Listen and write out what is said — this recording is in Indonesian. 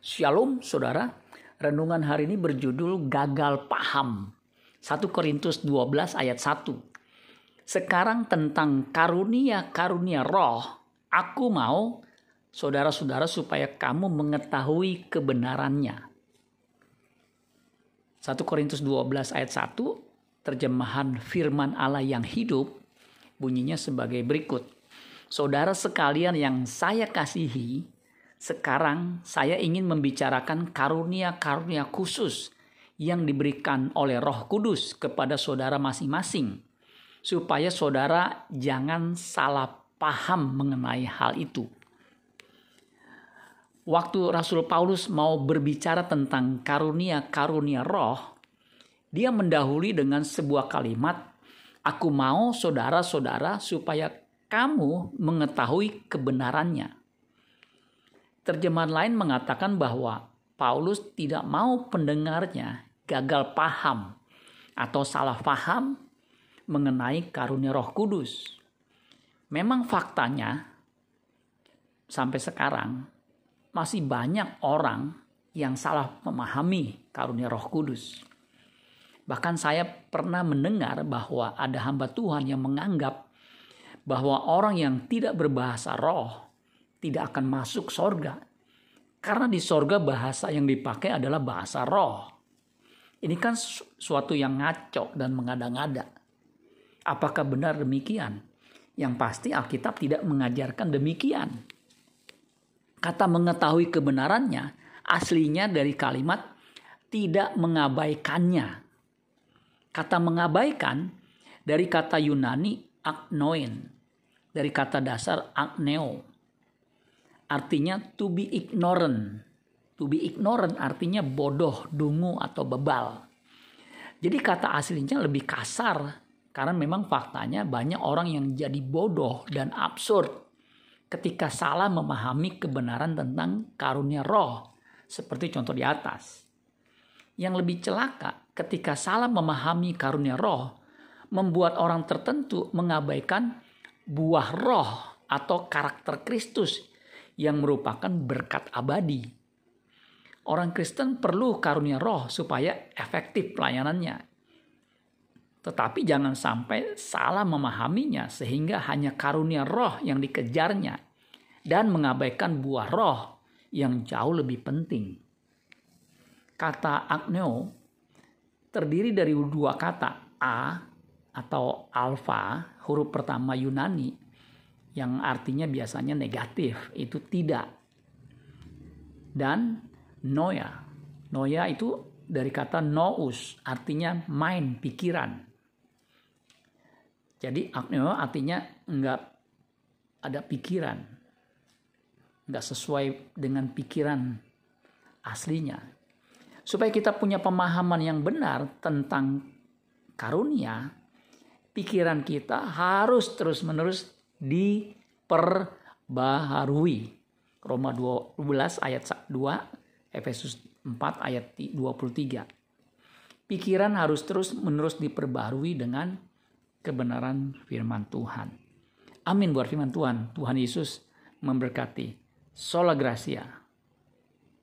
Shalom saudara, renungan hari ini berjudul Gagal Paham. 1 Korintus 12 ayat 1. Sekarang tentang karunia-karunia roh, aku mau saudara-saudara supaya kamu mengetahui kebenarannya. 1 Korintus 12 ayat 1, terjemahan firman Allah yang hidup, bunyinya sebagai berikut. Saudara sekalian yang saya kasihi, sekarang saya ingin membicarakan karunia-karunia khusus yang diberikan oleh Roh Kudus kepada saudara masing-masing, supaya saudara jangan salah paham mengenai hal itu. Waktu Rasul Paulus mau berbicara tentang karunia-karunia roh, dia mendahului dengan sebuah kalimat, "Aku mau saudara-saudara supaya kamu mengetahui kebenarannya." Terjemahan lain mengatakan bahwa Paulus tidak mau pendengarnya gagal paham atau salah paham mengenai karunia Roh Kudus. Memang faktanya sampai sekarang masih banyak orang yang salah memahami karunia Roh Kudus. Bahkan saya pernah mendengar bahwa ada hamba Tuhan yang menganggap bahwa orang yang tidak berbahasa roh tidak akan masuk sorga. Karena di sorga bahasa yang dipakai adalah bahasa roh. Ini kan suatu yang ngaco dan mengada-ngada. Apakah benar demikian? Yang pasti Alkitab tidak mengajarkan demikian. Kata mengetahui kebenarannya aslinya dari kalimat tidak mengabaikannya. Kata mengabaikan dari kata Yunani agnoin, dari kata dasar agneo, artinya to be ignorant. To be ignorant artinya bodoh, dungu atau bebal. Jadi kata aslinya lebih kasar karena memang faktanya banyak orang yang jadi bodoh dan absurd ketika salah memahami kebenaran tentang karunia roh seperti contoh di atas. Yang lebih celaka ketika salah memahami karunia roh membuat orang tertentu mengabaikan buah roh atau karakter Kristus yang merupakan berkat abadi. Orang Kristen perlu karunia roh supaya efektif pelayanannya. Tetapi jangan sampai salah memahaminya sehingga hanya karunia roh yang dikejarnya dan mengabaikan buah roh yang jauh lebih penting. Kata agneo terdiri dari dua kata a atau alfa huruf pertama Yunani yang artinya biasanya negatif itu tidak. Dan noya noya itu dari kata nous artinya mind pikiran. Jadi agneo artinya enggak ada pikiran. Enggak sesuai dengan pikiran aslinya. Supaya kita punya pemahaman yang benar tentang karunia pikiran kita harus terus-menerus diperbaharui. Roma 12 ayat 2, Efesus 4 ayat 23. Pikiran harus terus menerus diperbaharui dengan kebenaran firman Tuhan. Amin buat firman Tuhan. Tuhan Yesus memberkati. Sola Gracia.